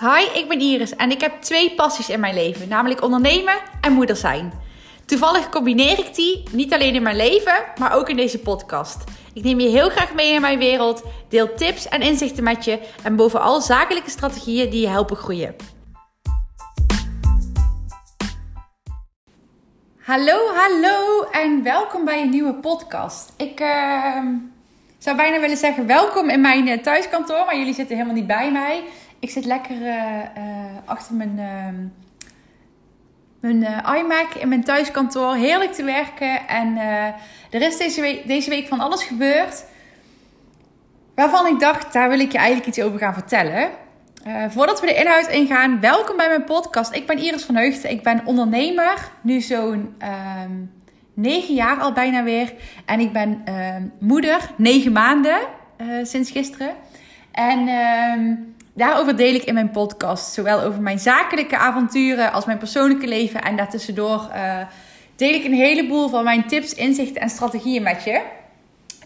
Hi, ik ben Iris en ik heb twee passies in mijn leven, namelijk ondernemen en moeder zijn. Toevallig combineer ik die niet alleen in mijn leven, maar ook in deze podcast. Ik neem je heel graag mee in mijn wereld, deel tips en inzichten met je en bovenal zakelijke strategieën die je helpen groeien. Hallo, hallo en welkom bij een nieuwe podcast. Ik uh, zou bijna willen zeggen welkom in mijn eh, thuiskantoor, maar jullie zitten helemaal niet bij mij. Ik zit lekker uh, uh, achter mijn, uh, mijn iMac in mijn thuiskantoor. Heerlijk te werken. En er is deze week, deze week van alles gebeurd. Waarvan ik dacht, daar wil ik je eigenlijk iets over gaan vertellen. voordat we de inhoud ingaan, welkom bij mijn podcast. Ik ben Iris van Heugden. Ik ben ondernemer. Nu zo'n ehm, negen jaar al bijna weer. En ik ben ehm, moeder. Negen maanden sinds gisteren. En ehm, Daarover deel ik in mijn podcast. Zowel over mijn zakelijke avonturen als mijn persoonlijke leven. En daartussendoor uh, deel ik een heleboel van mijn tips, inzichten en strategieën met je.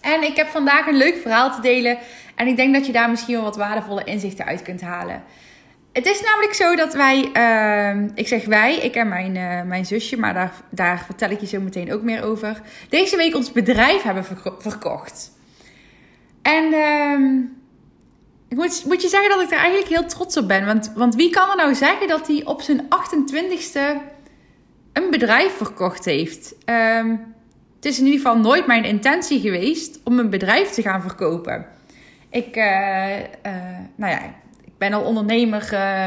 En ik heb vandaag een leuk verhaal te delen. En ik denk dat je daar misschien wel wat waardevolle inzichten uit kunt halen. Het is namelijk zo dat wij, uh, ik zeg wij, ik en mijn, uh, mijn zusje, maar daar, daar vertel ik je zo meteen ook meer over. Deze week ons bedrijf hebben verkocht. En uh, ik moet, je zeggen dat ik er eigenlijk heel trots op ben. Want, want wie kan er nou zeggen dat hij op zijn 28ste een bedrijf verkocht heeft? Um, het is in ieder geval nooit mijn intentie geweest om een bedrijf te gaan verkopen. Ik, uh, uh, nou ja, ik ben al ondernemer uh,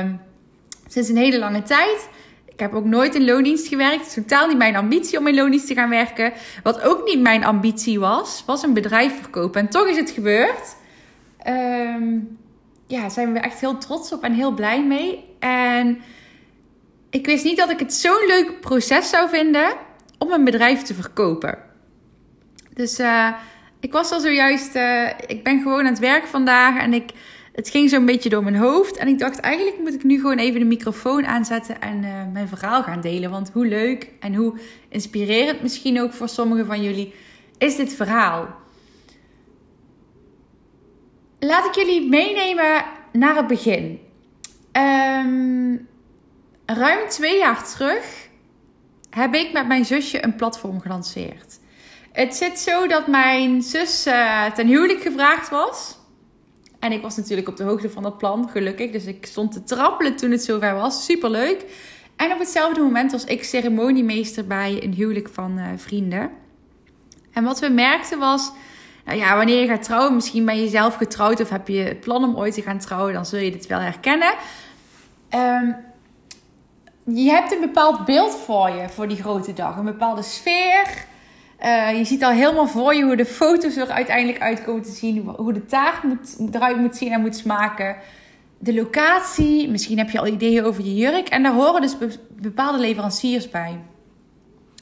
sinds een hele lange tijd. Ik heb ook nooit in loondienst gewerkt. Het is totaal niet mijn ambitie om in loondienst te gaan werken. Wat ook niet mijn ambitie was, was een bedrijf verkopen. En toch is het gebeurd. Um, ja, zijn we echt heel trots op en heel blij mee. En ik wist niet dat ik het zo'n leuk proces zou vinden om een bedrijf te verkopen. Dus uh, ik was al zojuist, uh, ik ben gewoon aan het werk vandaag en ik, het ging zo'n beetje door mijn hoofd. En ik dacht, eigenlijk moet ik nu gewoon even de microfoon aanzetten en uh, mijn verhaal gaan delen. Want hoe leuk en hoe inspirerend misschien ook voor sommigen van jullie is dit verhaal. Laat ik jullie meenemen naar het begin. Um, ruim twee jaar terug heb ik met mijn zusje een platform gelanceerd. Het zit zo dat mijn zus uh, ten huwelijk gevraagd was. En ik was natuurlijk op de hoogte van dat plan, gelukkig. Dus ik stond te trappelen toen het zover was. Superleuk. En op hetzelfde moment was ik ceremoniemeester bij een huwelijk van uh, vrienden. En wat we merkten was nou ja, wanneer je gaat trouwen, misschien ben je zelf getrouwd of heb je het plan om ooit te gaan trouwen, dan zul je dit wel herkennen. Um, je hebt een bepaald beeld voor je voor die grote dag, een bepaalde sfeer. Uh, je ziet al helemaal voor je hoe de foto's er uiteindelijk uitkomen te zien, hoe de taart moet, eruit moet zien en moet smaken. De locatie, misschien heb je al ideeën over je jurk. En daar horen dus bepaalde leveranciers bij.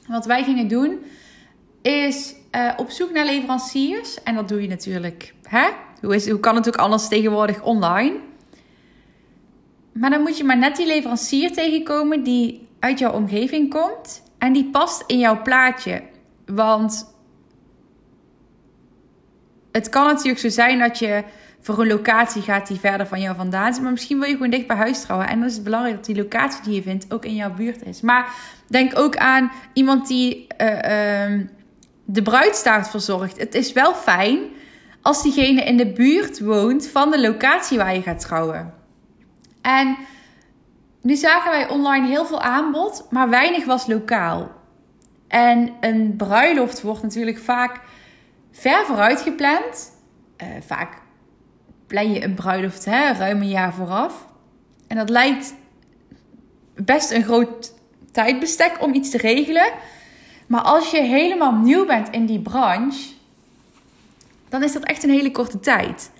Wat wij gingen doen, is uh, op zoek naar leveranciers. En dat doe je natuurlijk. Hè? Hoe, is, hoe kan het ook anders tegenwoordig online? Maar dan moet je maar net die leverancier tegenkomen die uit jouw omgeving komt. En die past in jouw plaatje. Want het kan natuurlijk zo zijn dat je voor een locatie gaat die verder van jou vandaan is. Maar misschien wil je gewoon dicht bij huis trouwen. En dan is het belangrijk dat die locatie die je vindt ook in jouw buurt is. Maar denk ook aan iemand die uh, uh, de bruidstaart verzorgt. Het is wel fijn als diegene in de buurt woont van de locatie waar je gaat trouwen. En nu zagen wij online heel veel aanbod, maar weinig was lokaal. En een bruiloft wordt natuurlijk vaak ver vooruit gepland. Uh, vaak plan je een bruiloft hè, ruim een jaar vooraf. En dat lijkt best een groot tijdbestek om iets te regelen. Maar als je helemaal nieuw bent in die branche, dan is dat echt een hele korte tijd.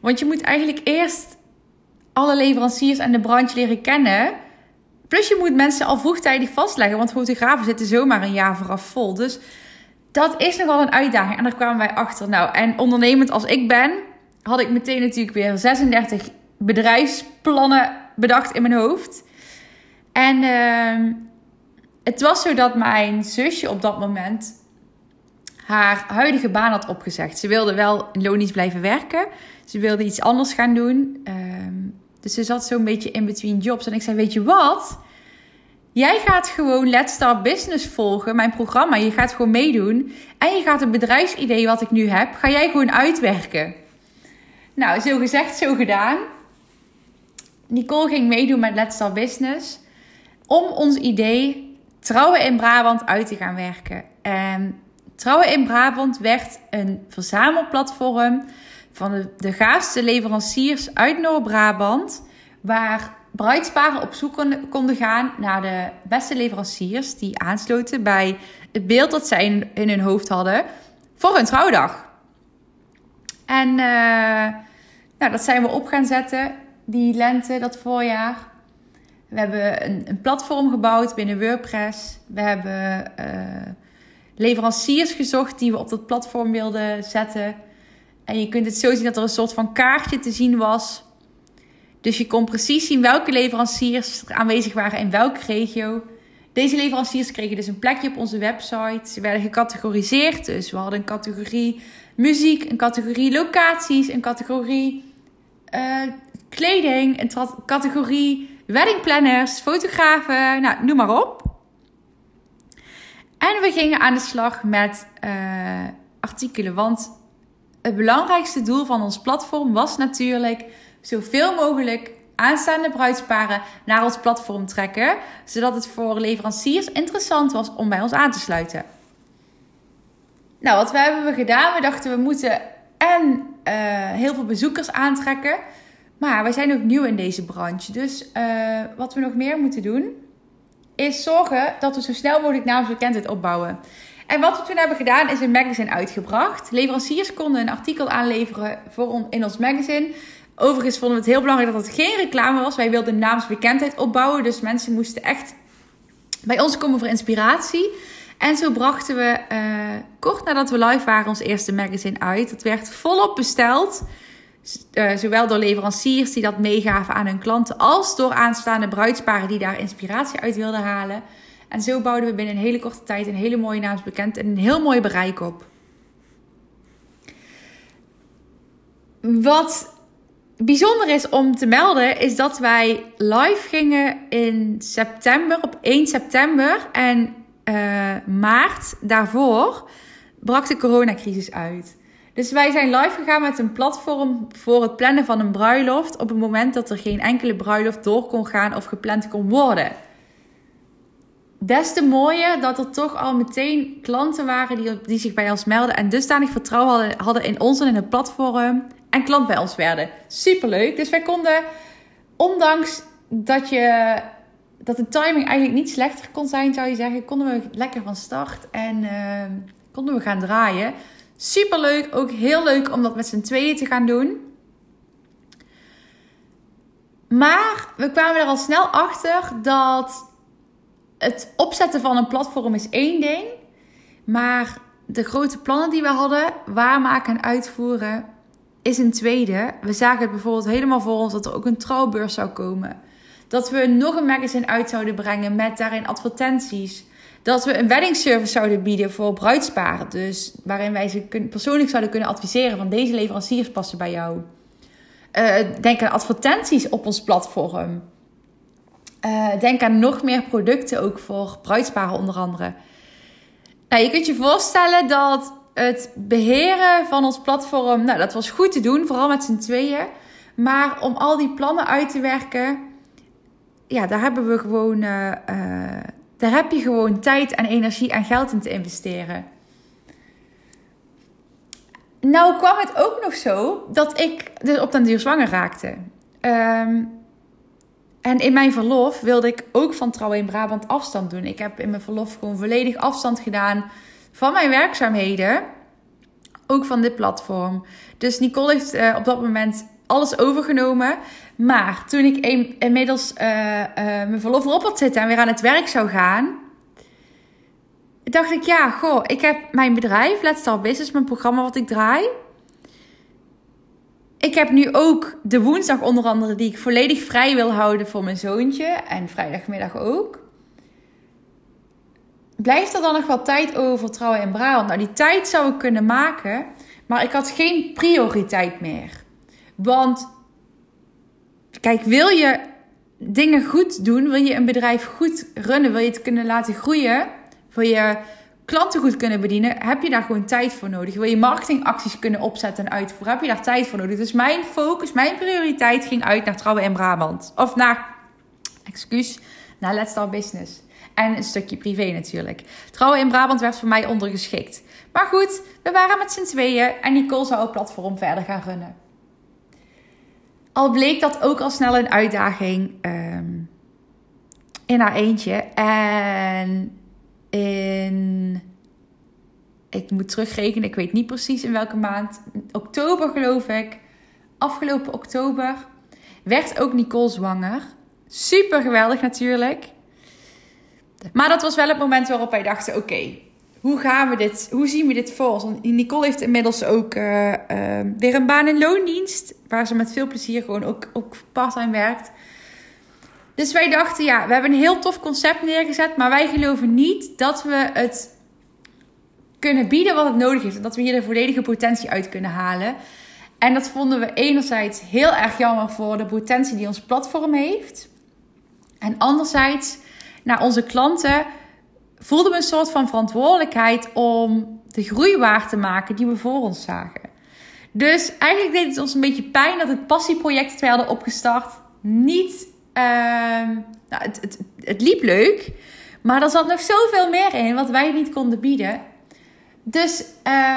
Want je moet eigenlijk eerst alle leveranciers en de branche leren kennen. Plus je moet mensen al vroegtijdig vastleggen, want fotografen zitten zomaar een jaar vooraf vol. Dus dat is nogal een uitdaging. En daar kwamen wij achter. Nou, en ondernemend als ik ben, had ik meteen natuurlijk weer 36 bedrijfsplannen bedacht in mijn hoofd. En uh, het was zo dat mijn zusje op dat moment haar huidige baan had opgezegd. Ze wilde wel in blijven werken. Ze wilde iets anders gaan doen. Um, Dus ze zat zo'n beetje in between jobs. En ik zei, weet je wat? Jij gaat gewoon Let's Start Business volgen, mijn programma. Je gaat gewoon meedoen. En je gaat het bedrijfsidee wat ik nu heb, ga jij gewoon uitwerken. Nou, zo gezegd, zo gedaan. Nicole ging meedoen met Let's Start Business. Om ons idee Trouwen in Brabant uit te gaan werken. En Trouwen in Brabant werd een verzamelplatform van de, gaafste leveranciers uit Noord-Brabant. Waar bruidsparen op zoek konden gaan naar de beste leveranciers die aansloten bij het beeld dat zij in, hun hoofd hadden voor hun trouwdag. En uh, nou, dat zijn we op gaan zetten die lente, dat voorjaar. We hebben een, een platform gebouwd binnen WordPress. We hebben uh, leveranciers gezocht die we op dat platform wilden zetten. En je kunt het zo zien dat er een soort van kaartje te zien was. Dus je kon precies zien welke leveranciers er aanwezig waren in welke regio. Deze leveranciers kregen dus een plekje op onze website. Ze werden gecategoriseerd. Dus we hadden een categorie muziek, een categorie locaties, een categorie uh, kleding, een categorie weddingplanners, fotografen, nou, noem maar op. En we gingen aan de slag met uh, artikelen, want het belangrijkste doel van ons platform was natuurlijk zoveel mogelijk aanstaande bruidsparen naar ons platform trekken, zodat het voor leveranciers interessant was om bij ons aan te sluiten. Nou, wat we hebben we gedaan? We dachten we moeten en uh, heel veel bezoekers aantrekken, maar wij zijn ook nieuw in deze branche. Dus uh, wat we nog meer moeten doen, is zorgen dat we zo snel mogelijk naamsbekendheid opbouwen. En wat we toen hebben gedaan, is een magazine uitgebracht. Leveranciers konden een artikel aanleveren voor in ons magazine. Overigens vonden we het heel belangrijk dat het geen reclame was. Wij wilden naamsbekendheid opbouwen. Dus mensen moesten echt bij ons komen voor inspiratie. En zo brachten we uh, kort nadat we live waren ons eerste magazine uit. Het werd volop besteld. Uh, zowel door leveranciers die dat meegaven aan hun klanten, als door aanstaande bruidsparen die daar inspiratie uit wilden halen. En zo bouwden we binnen een hele korte tijd een hele mooie naamsbekend en een heel mooi bereik op. Wat bijzonder is om te melden, is dat wij live gingen in september, op 1 september. En uh, maart daarvoor brak de coronacrisis uit. Dus wij zijn live gegaan met een platform voor het plannen van een bruiloft. op het moment dat er geen enkele bruiloft door kon gaan of gepland kon worden. Des te mooier dat er toch al meteen klanten waren die, die zich bij ons melden en dusdanig vertrouwen hadden, hadden in ons en in het platform en klant bij ons werden. Superleuk. Dus wij konden, ondanks dat, je, dat de timing eigenlijk niet slechter kon zijn, zou je zeggen, konden we lekker van start en uh, konden we gaan draaien. Superleuk. Ook heel leuk om dat met z'n tweeën te gaan doen. Maar we kwamen er al snel achter dat het opzetten van een platform is één ding. Maar de grote plannen die we hadden, waarmaken en uitvoeren, is een tweede. We zagen het bijvoorbeeld helemaal voor ons dat er ook een trouwbeurs zou komen. Dat we nog een magazine uit zouden brengen met daarin advertenties. Dat we een wedding service zouden bieden voor bruidsparen. Dus waarin wij ze persoonlijk zouden kunnen adviseren van deze leveranciers passen bij jou. Uh, denk aan advertenties op ons platform. Uh, denk aan nog meer producten ook voor bruidsparen onder andere. Nou, je kunt je voorstellen dat het beheren van ons platform, nou, dat was goed te doen, vooral met z'n tweeën. Maar om al die plannen uit te werken, ja, daar hebben we gewoon, uh, daar heb je gewoon tijd en energie en geld in te investeren. Nou kwam het ook nog zo dat ik dus op den duur zwanger raakte. Um, en in mijn verlof wilde ik ook van Trouwen in Brabant afstand doen. Ik heb in mijn verlof gewoon volledig afstand gedaan van mijn werkzaamheden. Ook van dit platform. Dus Nicole heeft uh, op dat moment alles overgenomen. Maar toen ik inmiddels uh, uh, mijn verlof erop had zitten en weer aan het werk zou gaan, dacht ik, ja, goh, ik heb mijn bedrijf, Let's Start Business, mijn programma wat ik draai. Ik heb nu ook de woensdag onder andere die ik volledig vrij wil houden voor mijn zoontje. En vrijdagmiddag ook. Blijft er dan nog wat tijd over trouwen in Brabant? Nou, die tijd zou ik kunnen maken. Maar ik had geen prioriteit meer. Want kijk, wil je dingen goed doen, wil je een bedrijf goed runnen, wil je het kunnen laten groeien, wil je klanten goed kunnen bedienen, heb je daar gewoon tijd voor nodig. Wil je marketingacties kunnen opzetten en uitvoeren, heb je daar tijd voor nodig. Dus mijn focus, mijn prioriteit ging uit naar trouwen in Brabant. Of naar, excuus, naar Let's Start Business. En een stukje privé natuurlijk. Trouwen in Brabant werd voor mij ondergeschikt. Maar goed, we waren met z'n tweeën en Nicole zou het platform verder gaan runnen. Al bleek dat ook al snel een uitdaging um, in haar eentje. En in. Ik moet terugrekenen, ik weet niet precies in welke maand. Oktober geloof ik. Afgelopen oktober werd ook Nicole zwanger. Super geweldig natuurlijk. Maar dat was wel het moment waarop wij dachten: oké, hoe gaan we dit, hoe zien we dit voor ons? Nicole heeft inmiddels ook uh, uh, weer een baan in loondienst, waar ze met veel plezier gewoon ook, ook part-time werkt. Dus wij dachten, ja, we hebben een heel tof concept neergezet, maar wij geloven niet dat we het kunnen bieden wat het nodig heeft. En dat we hier de volledige potentie uit kunnen halen. En dat vonden we enerzijds heel erg jammer voor de potentie die ons platform heeft. En anderzijds naar onze klanten voelden we een soort van verantwoordelijkheid om de groei waar te maken die we voor ons zagen. Dus eigenlijk deed het ons een beetje pijn dat het passieproject dat wij hadden opgestart niet. Uh, nou, het, het, het liep leuk, maar er zat nog zoveel meer in wat wij niet konden bieden. Dus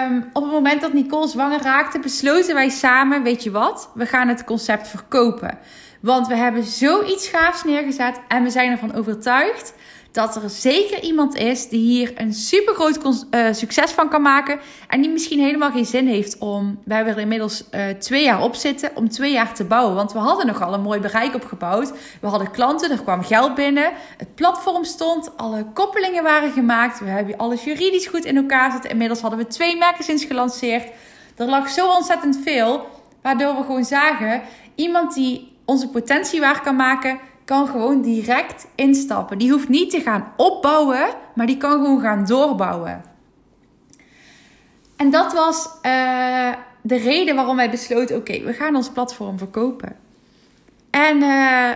um, op het moment dat Nicole zwanger raakte, besloten wij samen: weet je wat, we gaan het concept verkopen. Want we hebben zoiets gaafs neergezet en we zijn ervan overtuigd dat er zeker iemand is die hier een super groot uh, succes van kan maken. En die misschien helemaal geen zin heeft om. We hebben er inmiddels uh, twee jaar op zitten om twee jaar te bouwen. Want we hadden nogal een mooi bereik opgebouwd. We hadden klanten, er kwam geld binnen. Het platform stond, alle koppelingen waren gemaakt. We hebben alles juridisch goed in elkaar zitten. Inmiddels hadden we twee magazines gelanceerd. Er lag zo ontzettend veel. Waardoor we gewoon zagen: iemand die onze potentie waar kan maken, kan gewoon direct instappen. Die hoeft niet te gaan opbouwen, maar die kan gewoon gaan doorbouwen. En dat was uh, de reden waarom wij besloten: oké, we gaan ons platform verkopen. En uh,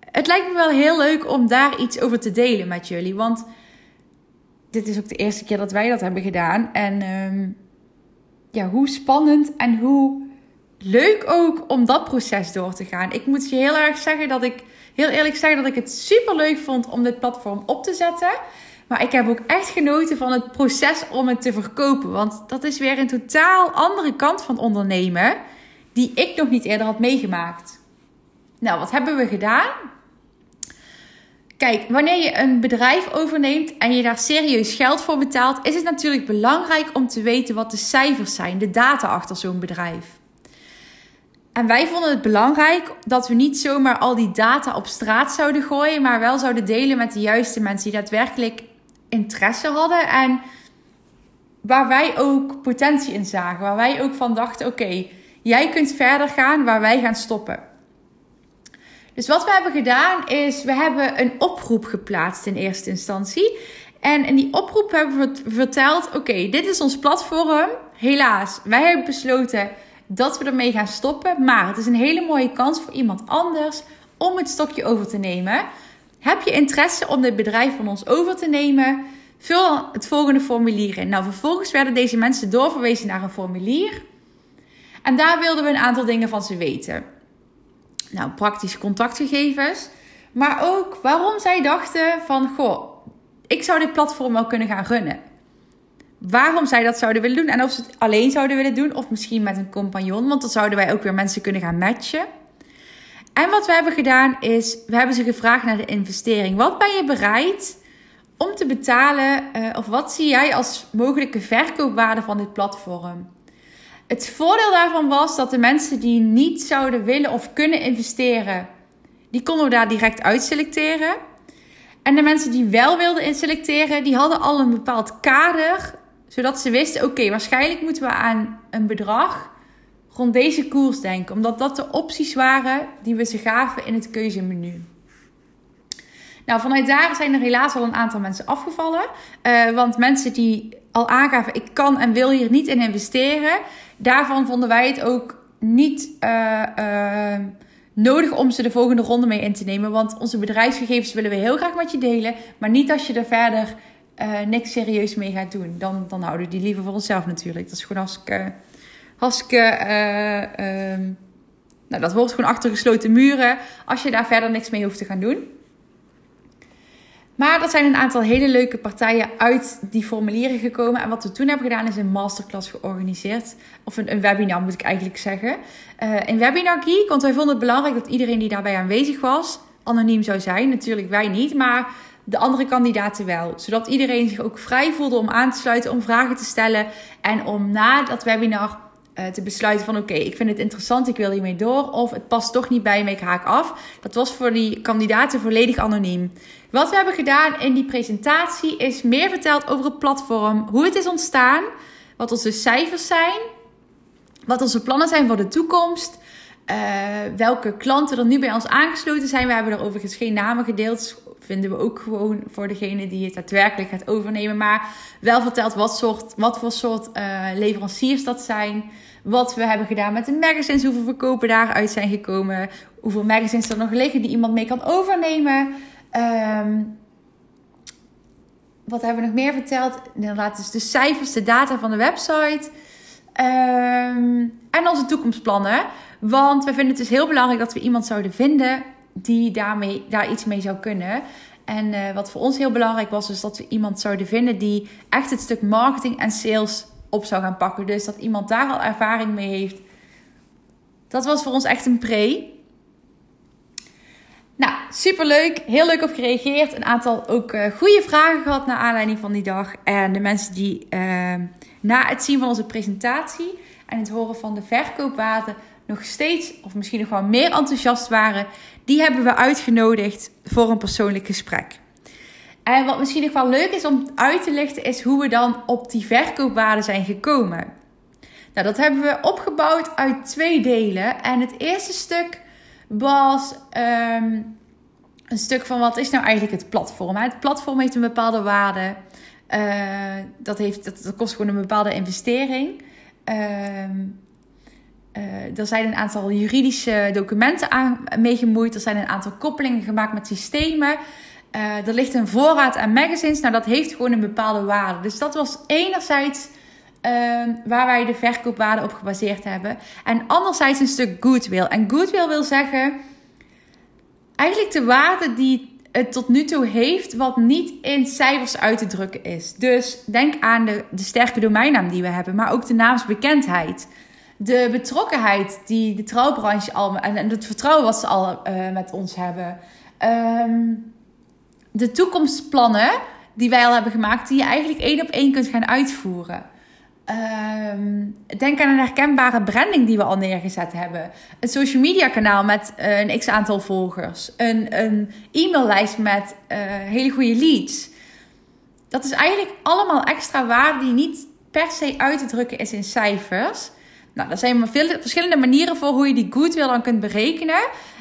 het lijkt me wel heel leuk om daar iets over te delen met jullie. Want dit is ook de eerste keer dat wij dat hebben gedaan. En uh, ja, hoe spannend en hoe leuk ook om dat proces door te gaan. Ik moet je heel erg zeggen dat ik, heel eerlijk zeggen dat ik het super leuk vond om dit platform op te zetten. Maar ik heb ook echt genoten van het proces om het te verkopen. Want dat is weer een totaal andere kant van ondernemen. Die ik nog niet eerder had meegemaakt. Nou, wat hebben we gedaan? Kijk, wanneer je een bedrijf overneemt en je daar serieus geld voor betaalt, is het natuurlijk belangrijk om te weten wat de cijfers zijn, de data achter zo'n bedrijf. En wij vonden het belangrijk dat we niet zomaar al die data op straat zouden gooien, maar wel zouden delen met de juiste mensen die daadwerkelijk interesse hadden en waar wij ook potentie in zagen, waar wij ook van dachten: oké, jij kunt verder gaan waar wij gaan stoppen. Dus wat we hebben gedaan is, we hebben een oproep geplaatst in eerste instantie. En in die oproep hebben we verteld: oké, dit is ons platform. Helaas, wij hebben besloten dat we ermee gaan stoppen. Maar het is een hele mooie kans voor iemand anders om het stokje over te nemen. Heb je interesse om dit bedrijf van ons over te nemen? Vul het volgende formulier in. Nou, vervolgens werden deze mensen doorverwezen naar een formulier. En daar wilden we een aantal dingen van ze weten. Nou, praktische contactgegevens. Maar ook waarom zij dachten van, goh, ik zou dit platform wel kunnen gaan runnen waarom zij dat zouden willen doen. En of ze het alleen zouden willen doen. Of misschien met een compagnon. Want dan zouden wij ook weer mensen kunnen gaan matchen. En wat we hebben gedaan is, we hebben ze gevraagd naar de investering. Wat ben je bereid om te betalen? Uh, of wat zie jij als mogelijke verkoopwaarde van dit platform? Het voordeel daarvan was dat de mensen die niet zouden willen of kunnen investeren, die konden we daar direct uitselecteren. En de mensen die wel wilden inselecteren, die hadden al een bepaald kader zodat ze wisten, oké, waarschijnlijk moeten we aan een bedrag rond deze koers denken. Omdat dat de opties waren die we ze gaven in het keuzemenu. Nou, vanuit daar zijn er helaas al een aantal mensen afgevallen. Uh, want mensen die al aangaven, ik kan en wil hier niet in investeren. Daarvan vonden wij het ook niet uh, uh, nodig om ze de volgende ronde mee in te nemen. Want onze bedrijfsgegevens willen we heel graag met je delen. Maar niet als je er verder uh, niks serieus mee gaat doen. Dan, dan houden we die liever voor onszelf natuurlijk. Dat is gewoon hartstikke... hartstikke uh, um, nou, dat wordt gewoon achter gesloten muren. Als je daar verder niks mee hoeft te gaan doen. Maar er zijn een aantal hele leuke partijen uit die formulieren gekomen. En wat we toen hebben gedaan is een masterclass georganiseerd. Of een, een webinar moet ik eigenlijk zeggen. Uh, een webinar geek, want wij vonden het belangrijk dat iedereen die daarbij aanwezig was... anoniem zou zijn. Natuurlijk wij niet, maar de andere kandidaten wel. Zodat iedereen zich ook vrij voelde om aan te sluiten, om vragen te stellen. En om na dat webinar uh, te besluiten van oké, ik vind het interessant, ik wil hiermee door. Of het past toch niet bij me, ik haak af. Dat was voor die kandidaten volledig anoniem. Wat we hebben gedaan in die presentatie is meer verteld over het platform, hoe het is ontstaan, wat onze cijfers zijn, wat onze plannen zijn voor de toekomst. Uh, welke klanten er nu bij ons aangesloten zijn. We hebben er overigens geen namen gedeeld. Vinden we ook gewoon voor degene die het daadwerkelijk gaat overnemen. Maar wel verteld wat, soort, wat voor soort uh, leveranciers dat zijn. Wat we hebben gedaan met de magazines. Hoeveel verkopen daaruit zijn gekomen. Hoeveel magazines er nog liggen die iemand mee kan overnemen. Um, wat hebben we nog meer verteld? Inderdaad, dus de cijfers, de data van de website. Um, en onze toekomstplannen. Want we vinden het dus heel belangrijk dat we iemand zouden vinden die daarmee, daar iets mee zou kunnen. En uh, wat voor ons heel belangrijk was, is dat we iemand zouden vinden die echt het stuk marketing en sales op zou gaan pakken. Dus dat iemand daar al ervaring mee heeft. Dat was voor ons echt een pre. Nou, superleuk. Heel leuk op gereageerd. Een aantal ook uh, goede vragen gehad naar aanleiding van die dag. En de mensen die uh, na het zien van onze presentatie en het horen van de verkoopwaarde nog steeds, of misschien nog wel meer enthousiast waren, die hebben we uitgenodigd voor een persoonlijk gesprek. En wat misschien nog wel leuk is om uit te lichten, is hoe we dan op die verkoopwaarde zijn gekomen. Nou, dat hebben we opgebouwd uit twee delen. En het eerste stuk was um, een stuk van wat is nou eigenlijk het platform. Het platform heeft een bepaalde waarde. Uh, dat, heeft, dat, kost gewoon een bepaalde investering. Um, uh, er zijn een aantal juridische documenten aan meegemoeid. Er zijn een aantal koppelingen gemaakt met systemen. Uh, er ligt een voorraad aan magazines. Nou, dat heeft gewoon een bepaalde waarde. Dus dat was enerzijds uh, waar wij de verkoopwaarde op gebaseerd hebben. En anderzijds een stuk goodwill. En goodwill wil zeggen eigenlijk de waarde die het tot nu toe heeft, wat niet in cijfers uit te drukken is. Dus denk aan de, de sterke domeinnaam die we hebben, maar ook de naamsbekendheid de betrokkenheid die de trouwbranche al en, het vertrouwen wat ze al uh, met ons hebben. Um, de toekomstplannen die wij al hebben gemaakt, die je eigenlijk één op één kunt gaan uitvoeren. Um, denk aan een herkenbare branding die we al neergezet hebben. Een social media kanaal met uh, een x aantal volgers. Een, een e-maillijst met uh, hele goede leads. Dat is eigenlijk allemaal extra waarde die niet per se uit te drukken is in cijfers. Nou, er zijn veel verschillende manieren voor hoe je die goodwill dan kunt berekenen.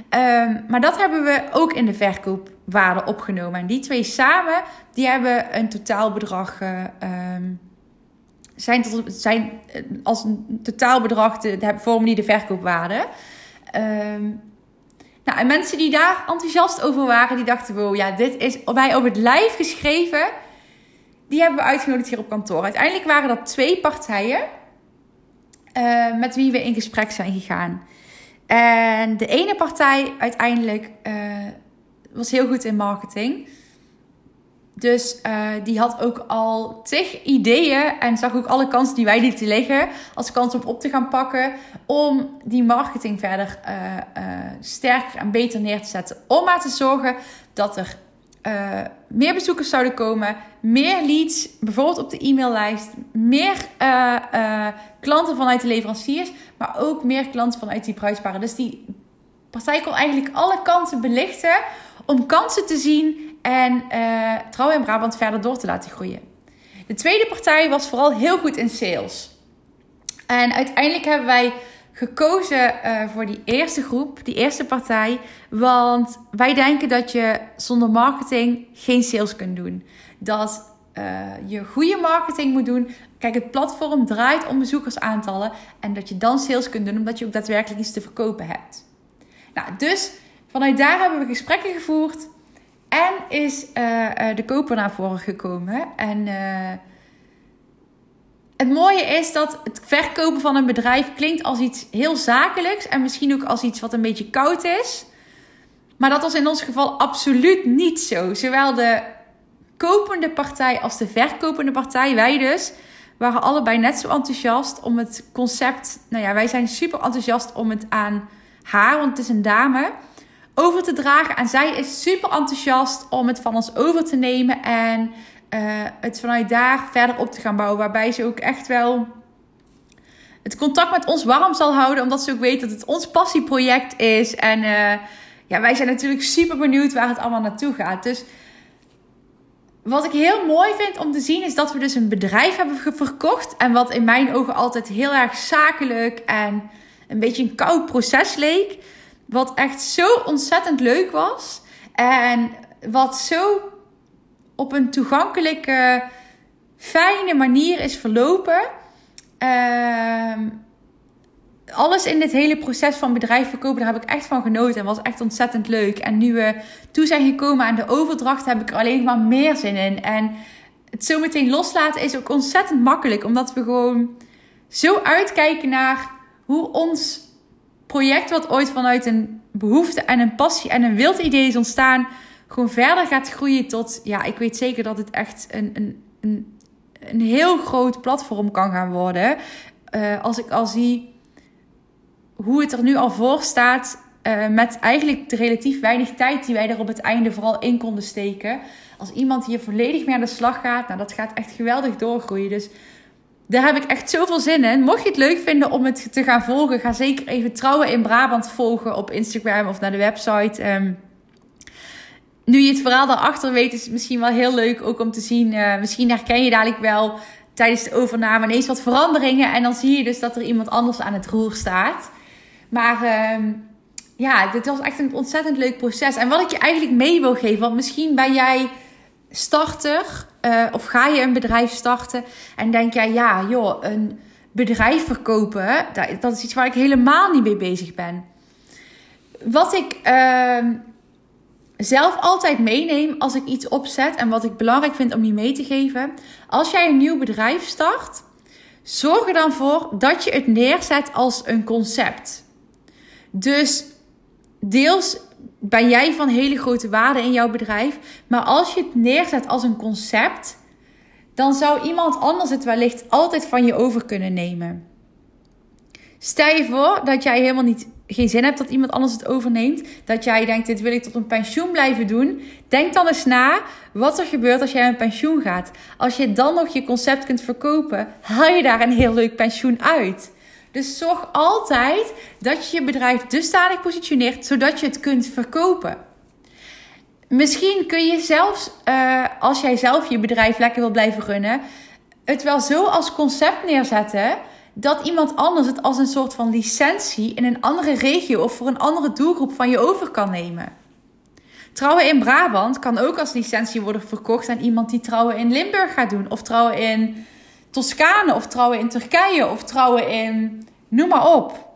Um, maar dat hebben we ook in de verkoopwaarde opgenomen. En die twee samen, die hebben een totaalbedrag... Uh, um, zijn, tot, zijn eh, als een totaalbedrag, de, de, vormen die de verkoopwaarde. Um, nou, en mensen die daar enthousiast over waren, die dachten: wow, ja, dit is wij op het lijf geschreven. Die hebben we uitgenodigd hier op kantoor. Uiteindelijk waren dat twee partijen. Uh, met wie we in gesprek zijn gegaan. En de ene partij uiteindelijk uh, was heel goed in marketing. Dus uh, die had ook al tig ideeën en zag ook alle kansen die wij lieten liggen als kans om op te gaan pakken. Om die marketing verder sterker en beter neer te zetten. Om maar te zorgen dat er uh, meer bezoekers zouden komen, meer leads, bijvoorbeeld op de e-maillijst, meer uh, uh, klanten vanuit de leveranciers, maar ook meer klanten vanuit die bruidsparen. Dus die partij kon eigenlijk alle kanten belichten om kansen te zien en Trouw in Brabant verder door te laten groeien. De tweede partij was vooral heel goed in sales. En uiteindelijk hebben wij gekozen uh, voor die eerste groep, die eerste partij. Want wij denken dat je zonder marketing geen sales kunt doen. Dat uh, je goede marketing moet doen. Kijk, het platform draait om bezoekersaantallen. En dat je dan sales kunt doen omdat je ook daadwerkelijk iets te verkopen hebt. Nou, dus vanuit daar hebben we gesprekken gevoerd. En is de koper naar voren gekomen. En het mooie is dat het verkopen van een bedrijf klinkt als iets heel zakelijks. En misschien ook als iets wat een beetje koud is. Maar dat was in ons geval absoluut niet zo. Zowel de kopende partij als de verkopende partij, wij dus, waren allebei net zo enthousiast om het concept. Nou ja, wij zijn super enthousiast om het aan haar, want het is een dame, over te dragen. En zij is super enthousiast om het van ons over te nemen en uh, het vanuit daar verder op te gaan bouwen. Waarbij ze ook echt wel het contact met ons warm zal houden, omdat ze ook weet dat het ons passieproject is. En uh, ja, wij zijn natuurlijk super benieuwd waar het allemaal naartoe gaat. Dus wat ik heel mooi vind om te zien is dat we dus een bedrijf hebben verkocht. En wat in mijn ogen altijd heel erg zakelijk en een beetje een koud proces leek. Wat echt zo ontzettend leuk was. En wat zo op een toegankelijke, fijne manier is verlopen. Uh, alles in dit hele proces van bedrijf verkopen, daar heb ik echt van genoten. En was echt ontzettend leuk. En nu we toe zijn gekomen aan de overdracht, heb ik er alleen maar meer zin in. En het zo meteen loslaten is ook ontzettend makkelijk. Omdat we gewoon zo uitkijken naar hoe ons project, wat ooit vanuit een behoefte en een passie en een wild idee is ontstaan, gewoon verder gaat groeien tot, ja, ik weet zeker dat het echt een, een, een, een heel groot platform kan gaan worden. Uh, als ik al zie hoe het er nu al voor staat. Uh, met eigenlijk de relatief weinig tijd die wij er op het einde vooral in konden steken. Als iemand hier volledig mee aan de slag gaat, nou dat gaat echt geweldig doorgroeien. Dus daar heb ik echt zoveel zin in. Mocht je het leuk vinden om het te gaan volgen, ga zeker even Trouwen in Brabant volgen op Instagram of naar de website. Um, nu je het verhaal daarachter weet, is het misschien wel heel leuk ook om te zien. Uh, misschien herken je dadelijk wel tijdens de overname ineens wat veranderingen. En dan zie je dus dat er iemand anders aan het roer staat. Maar uh, ja, dit was echt een ontzettend leuk proces. En wat ik je eigenlijk mee wil geven, want misschien ben jij starter uh, of ga je een bedrijf starten en denk jij, ja, joh, een bedrijf verkopen, dat, dat is iets waar ik helemaal niet mee bezig ben. Wat ik uh, zelf altijd meeneem als ik iets opzet en wat ik belangrijk vind om je mee te geven, als jij een nieuw bedrijf start, zorg er dan voor dat je het neerzet als een concept. Dus deels ben jij van hele grote waarde in jouw bedrijf. Maar als je het neerzet als een concept, dan zou iemand anders het wellicht altijd van je over kunnen nemen. Stel je voor dat jij helemaal niet, geen zin hebt dat iemand anders het overneemt. Dat jij denkt, dit wil ik tot een pensioen blijven doen. Denk dan eens na wat er gebeurt als jij een pensioen gaat. Als je dan nog je concept kunt verkopen, haal je daar een heel leuk pensioen uit. Dus zorg altijd dat je je bedrijf dusdanig positioneert zodat je het kunt verkopen. Misschien kun je zelfs, uh, als jij zelf je bedrijf lekker wil blijven runnen, het wel zo als concept neerzetten dat iemand anders het als een soort van licentie in een andere regio of voor een andere doelgroep van je over kan nemen. Trouwen in Brabant kan ook als licentie worden verkocht aan iemand die trouwen in Limburg gaat doen of trouwen in Toscane of trouwen in Turkije of trouwen in noem maar op.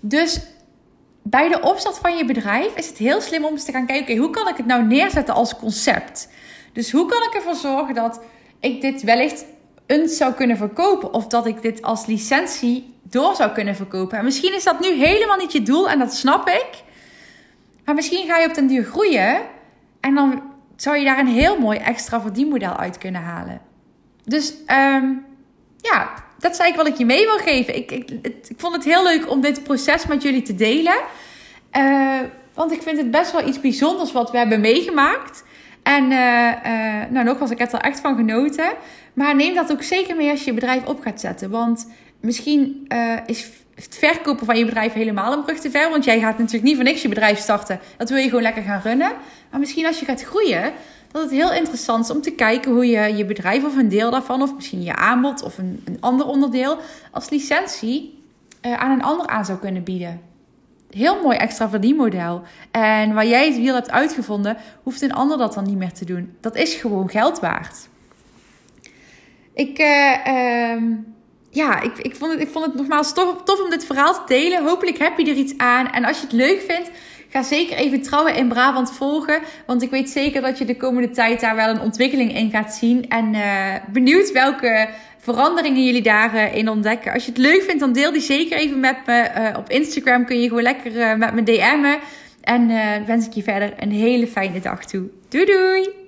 Dus bij de opstart van je bedrijf is het heel slim om eens te gaan kijken: hoe kan ik het nou neerzetten als concept? Dus hoe kan ik ervoor zorgen dat ik dit wellicht eens zou kunnen verkopen of dat ik dit als licentie door zou kunnen verkopen? En misschien is dat nu helemaal niet je doel en dat snap ik. Maar misschien ga je op den duur groeien en dan zou je daar een heel mooi extra verdienmodel uit kunnen halen. Dus um, ja, dat is eigenlijk wat ik je mee wil geven. Ik, ik, ik vond het heel leuk om dit proces met jullie te delen. Uh, want ik vind het best wel iets bijzonders wat we hebben meegemaakt. En uh, uh, nou, ik heb er echt van genoten. Maar neem dat ook zeker mee als je je bedrijf op gaat zetten. Want misschien is het verkopen van je bedrijf helemaal een brug te ver. Want jij gaat natuurlijk niet voor niks je bedrijf starten. Dat wil je gewoon lekker gaan runnen. Maar misschien als je gaat groeien, dat het heel interessant is om te kijken hoe je je bedrijf of een deel daarvan, of misschien je aanbod of een, een ander onderdeel, als licentie aan een ander aan zou kunnen bieden. Heel mooi extra verdienmodel. En waar jij het wiel hebt uitgevonden, hoeft een ander dat dan niet meer te doen. Dat is gewoon geld waard. Ik, uh, ja, ik, ik, vond het, ik vond het nogmaals tof, tof om dit verhaal te delen. Hopelijk heb je er iets aan. En als je het leuk vindt, ga zeker even Trouwen in Brabant volgen. Want ik weet zeker dat je de komende tijd daar wel een ontwikkeling in gaat zien. En uh, benieuwd welke veranderingen jullie daarin ontdekken. Als je het leuk vindt, dan deel die zeker even met me. Uh, op Instagram kun je gewoon lekker uh, met me DM'en. En wens ik je verder een hele fijne dag toe. Doei doei!